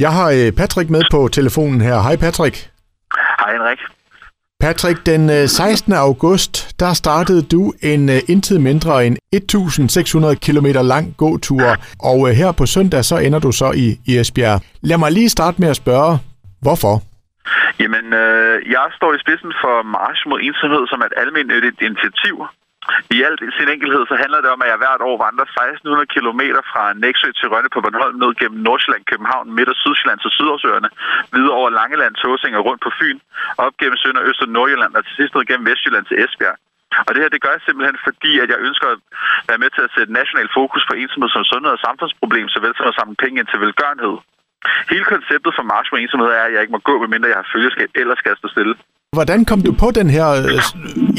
Jeg har øh, Patrick med på telefonen her. Hej Patrick. Hej Henrik. Patrick, den 16. Øh, august, der startede du en uh, intet mindre end 1600 km lang gåtur, og her på søndag, så ender du så i, i Esbjerg. Lad mig lige starte med at spørge, hvorfor? Jamen, øh, jeg står i spidsen for March mod ensomhed som et almindeligt initiativ, i alt sin enkelhed så handler det om, at jeg hvert år vandrer 1600 km fra Næksø til Rønne på Bornholm ned gennem Nordsjælland, København, Midt- og Sydsjælland til Sydårsøerne, videre over Langeland, Tåsing og rundt på Fyn, op gennem Sønder, Øst og Nordjylland og til sidst ned gennem Vestjylland til Esbjerg. Og det her, det gør jeg simpelthen fordi, at jeg ønsker at være med til at sætte national fokus på ensomhed som sundhed og samfundsproblem, såvel som at samle penge ind til velgørenhed. Hele konceptet for March med ensomhed er, at jeg ikke må gå, medmindre jeg har følgeskab, eller skal jeg stå stille. Hvordan kom du på den her øh,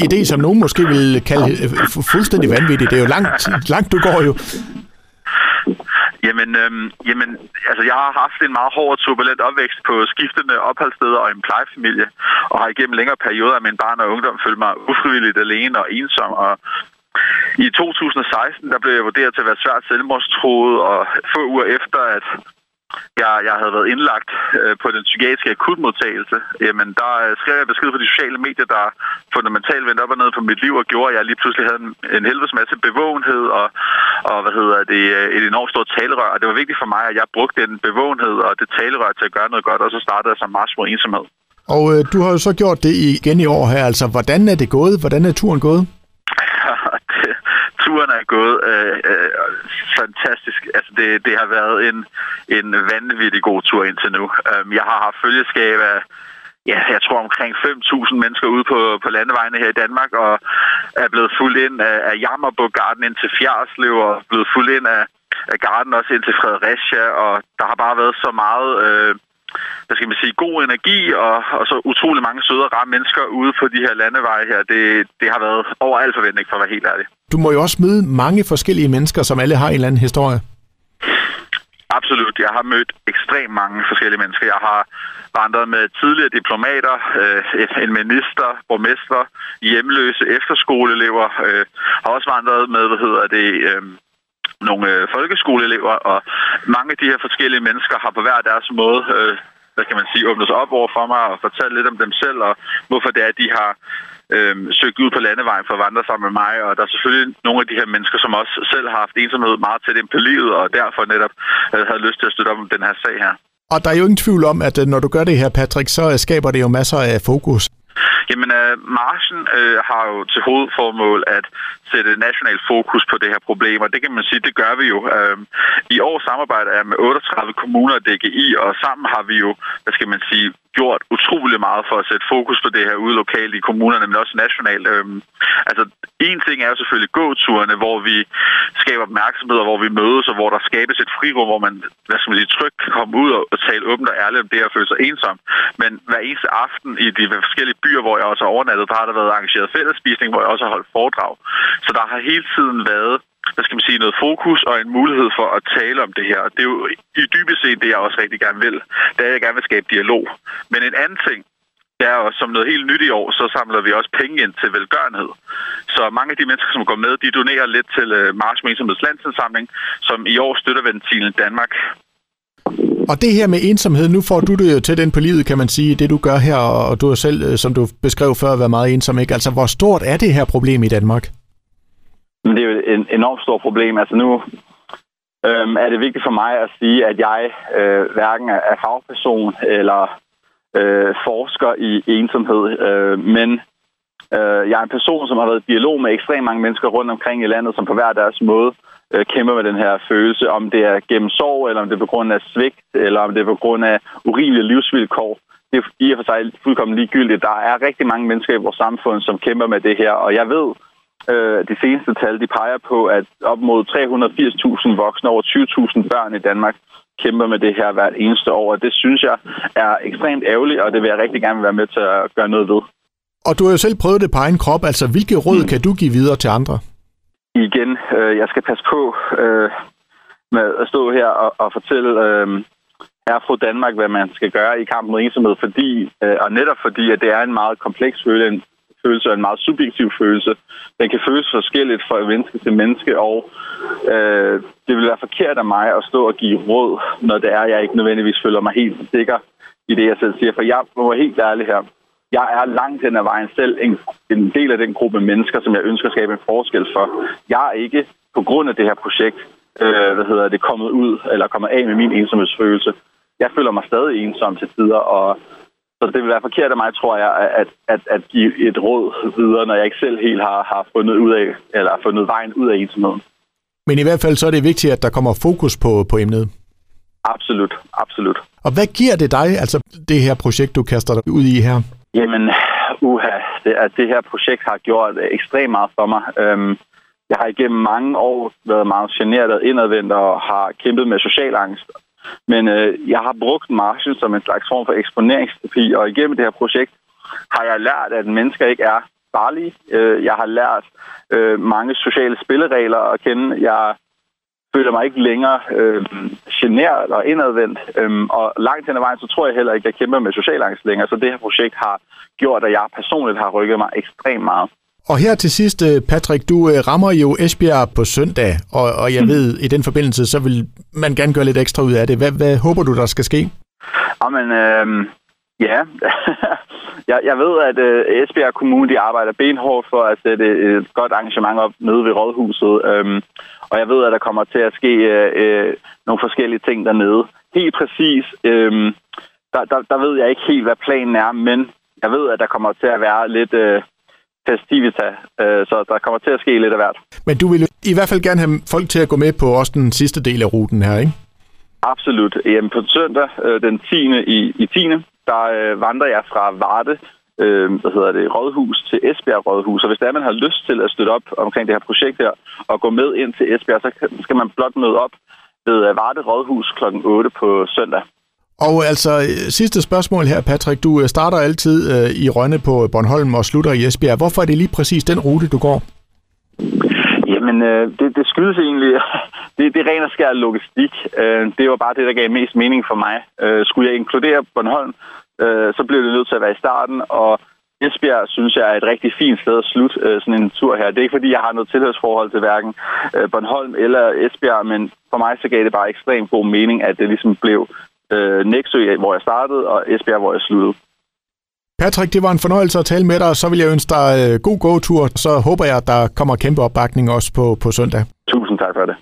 idé, som nogen måske vil kalde øh, fuldstændig vanvittig? Det er jo langt, langt du går jo. Jamen, øhm, jamen, altså jeg har haft en meget hård og turbulent opvækst på skiftende opholdssteder og en plejefamilie, og har igennem længere perioder af min barn og ungdom følt mig ufrivilligt alene og ensom, og i 2016 der blev jeg vurderet til at være svært selvmordstroet, og få uger efter, at jeg, jeg havde været indlagt øh, på den psykiatriske akutmodtagelse, jamen der øh, skrev jeg besked på de sociale medier, der fundamentalt vendte op og ned på mit liv og gjorde, at jeg lige pludselig havde en, en helvedes masse bevågenhed og, og hvad hedder det, øh, et enormt stort talerør. Og det var vigtigt for mig, at jeg brugte den bevågenhed og det talerør til at gøre noget godt, og så startede jeg som march mod ensomhed. Og øh, du har jo så gjort det igen i år her, altså hvordan er det gået? Hvordan er turen gået? turen er gået øh, øh, fantastisk. Altså, det, det har været en, en vanvittig god tur indtil nu. Øhm, jeg har haft følgeskab af ja, jeg tror omkring 5.000 mennesker ude på, på landevejene her i Danmark, og er blevet fuldt ind af, af Jammerburg-garden ind til Fjerslev, og blevet fuldt ind af, af Garden også ind til Fredericia, og der har bare været så meget øh, hvad skal man sige, god energi og, og så utrolig mange søde og rare mennesker ude på de her landeveje her. Det, det har været over al forventning, for at være helt ærlig. Du må jo også møde mange forskellige mennesker, som alle har en eller anden historie. Absolut. Jeg har mødt ekstremt mange forskellige mennesker. Jeg har vandret med tidligere diplomater, øh, en minister, borgmester, hjemløse, efterskoleelever. Øh, har også vandret med, hvad hedder det, øh, nogle øh, folkeskoleelever, og mange af de her forskellige mennesker har på hver deres måde, øh, hvad kan man sige, åbnet sig op over for mig og fortalt lidt om dem selv, og hvorfor det er, at de har øh, søgt ud på landevejen for at vandre sammen med mig. Og der er selvfølgelig nogle af de her mennesker, som også selv har haft ensomhed meget tæt ind på livet, og derfor netop øh, havde lyst til at støtte op om den her sag her. Og der er jo ingen tvivl om, at øh, når du gør det her, Patrick, så øh, skaber det jo masser af fokus. Jamen, øh, marchen øh, har jo til hovedformål at sætte national fokus på det her problem, og det kan man sige, det gør vi jo. Øh, I år samarbejder jeg med 38 kommuner og DGI, og sammen har vi jo, hvad skal man sige, gjort utrolig meget for at sætte fokus på det her ude lokalt i kommunerne, men også nationalt. Øhm, altså, en ting er jo selvfølgelig gåturene, hvor vi skaber opmærksomhed, og hvor vi mødes, og hvor der skabes et frirum, hvor man, hvad skal man sige, trygt kan komme ud og tale åbent og ærligt om det at føle sig ensom. Men hver eneste aften i de forskellige byer, hvor jeg også har overnattet, der har der været arrangeret fællesspisning, hvor jeg også har holdt foredrag. Så der har hele tiden været hvad skal man sige, noget fokus og en mulighed for at tale om det her. Og det er jo i dybest set det, jeg også rigtig gerne vil. Det er, at jeg gerne vil skabe dialog. Men en anden ting, det er også som noget helt nyt i år, så samler vi også penge ind til velgørenhed. Så mange af de mennesker, som går med, de donerer lidt til uh, Mars Landsindsamling, som i år støtter Ventilen Danmark. Og det her med ensomhed, nu får du det jo til ind på livet, kan man sige, det du gør her, og du er selv, øh, som du beskrev før, været meget ensom, ikke? Altså, hvor stort er det her problem i Danmark? Det er jo et enormt stort problem. Altså nu øhm, er det vigtigt for mig at sige, at jeg øh, hverken er fagperson eller øh, forsker i ensomhed, øh, men øh, jeg er en person, som har været i dialog med ekstremt mange mennesker rundt omkring i landet, som på hver deres måde øh, kæmper med den her følelse, om det er gennem sorg, eller om det er på grund af svigt, eller om det er på grund af urimelige livsvilkår. Det er i og for sig fuldkommen ligegyldigt. Der er rigtig mange mennesker i vores samfund, som kæmper med det her, og jeg ved, Øh, de seneste tal de peger på, at op mod 380.000 voksne, over 20.000 børn i Danmark, kæmper med det her hvert eneste år. Og det synes jeg er ekstremt ærgerligt, og det vil jeg rigtig gerne være med til at gøre noget ved. Og du har jo selv prøvet det på egen krop. Altså, hvilke råd mm. kan du give videre til andre? Igen, øh, jeg skal passe på øh, med at stå her og, og fortælle øh, her fra Danmark, hvad man skal gøre i kampen mod ensomhed, fordi, øh, og netop fordi, at det er en meget kompleks følelse er en meget subjektiv følelse. Den kan føles forskelligt fra menneske til menneske, og øh, det vil være forkert af mig at stå og give råd, når det er, jeg ikke nødvendigvis føler mig helt sikker i det, jeg selv siger. For jeg må være helt ærlig her. Jeg er langt hen ad vejen selv en, en del af den gruppe mennesker, som jeg ønsker at skabe en forskel for. Jeg er ikke på grund af det her projekt, øh, hvad hedder det, kommet ud eller kommet af med min ensomhedsfølelse. Jeg føler mig stadig ensom til tider, og så det vil være forkert af mig, tror jeg, at, at, at give et råd videre, når jeg ikke selv helt har, har fundet ud af, eller fundet vejen ud af ensomheden. Men i hvert fald så er det vigtigt, at der kommer fokus på, på emnet. Absolut, absolut. Og hvad giver det dig, altså det her projekt, du kaster dig ud i her? Jamen, uha, det, at det her projekt har gjort øh, ekstremt meget for mig. Øhm, jeg har igennem mange år været meget generet og indadvendt og har kæmpet med social angst. Men øh, jeg har brugt marchen som en slags form for eksponeringsterapi, og igennem det her projekt har jeg lært, at mennesker ikke er farlige. Øh, jeg har lært øh, mange sociale spilleregler at kende. Jeg føler mig ikke længere øh, generet eller indadvendt. Øh, og langt hen ad vejen, så tror jeg heller ikke, at jeg kæmper med social angst længere. Så det her projekt har gjort, at jeg personligt har rykket mig ekstremt meget. Og her til sidst, øh, Patrick, du øh, rammer jo Esbjerg på søndag, og, og jeg mm. ved, i den forbindelse, så vil man gerne gøre lidt ekstra ud af det. Hvad, hvad håber du, der skal ske? Jamen, øh, ja. jeg, jeg ved, at øh, Esbjerg Kommune de arbejder benhårdt for at sætte et godt arrangement op nede ved Rådhuset. Øh, og jeg ved, at der kommer til at ske øh, øh, nogle forskellige ting dernede. Helt præcis, øh, der, der, der ved jeg ikke helt, hvad planen er, men jeg ved, at der kommer til at være lidt... Øh, festivita, øh, så der kommer til at ske lidt af hvert. Men du vil i hvert fald gerne have folk til at gå med på også den sidste del af ruten her, ikke? Absolut. Jamen, på søndag øh, den 10. i, i 10. der vandrer jeg fra Varde, øh, hvad hedder det, Rådhus til Esbjerg Rådhus. Og hvis der man har lyst til at støtte op omkring det her projekt her, og gå med ind til Esbjerg, så skal man blot møde op ved øh, Varde Rådhus kl. 8 på søndag. Og altså, sidste spørgsmål her, Patrick. Du øh, starter altid øh, i Rønne på Bornholm og slutter i Esbjerg. Hvorfor er det lige præcis den rute, du går? Jamen, øh, det, det skyldes egentlig, det, det er ren og skær logistik. Øh, det var bare det, der gav mest mening for mig. Øh, skulle jeg inkludere Bornholm, øh, så blev det nødt til at være i starten, og Esbjerg synes jeg er et rigtig fint sted at slutte øh, sådan en tur her. Det er ikke fordi, jeg har noget tilhørsforhold til hverken øh, Bornholm eller Esbjerg, men for mig så gav det bare ekstremt god mening, at det ligesom blev øh, Næksø, hvor jeg startede, og Esbjerg, hvor jeg sluttede. Patrick, det var en fornøjelse at tale med dig, og så vil jeg ønske dig øh, god gåtur. Så håber jeg, at der kommer kæmpe opbakning også på, på søndag. Tusind tak for det.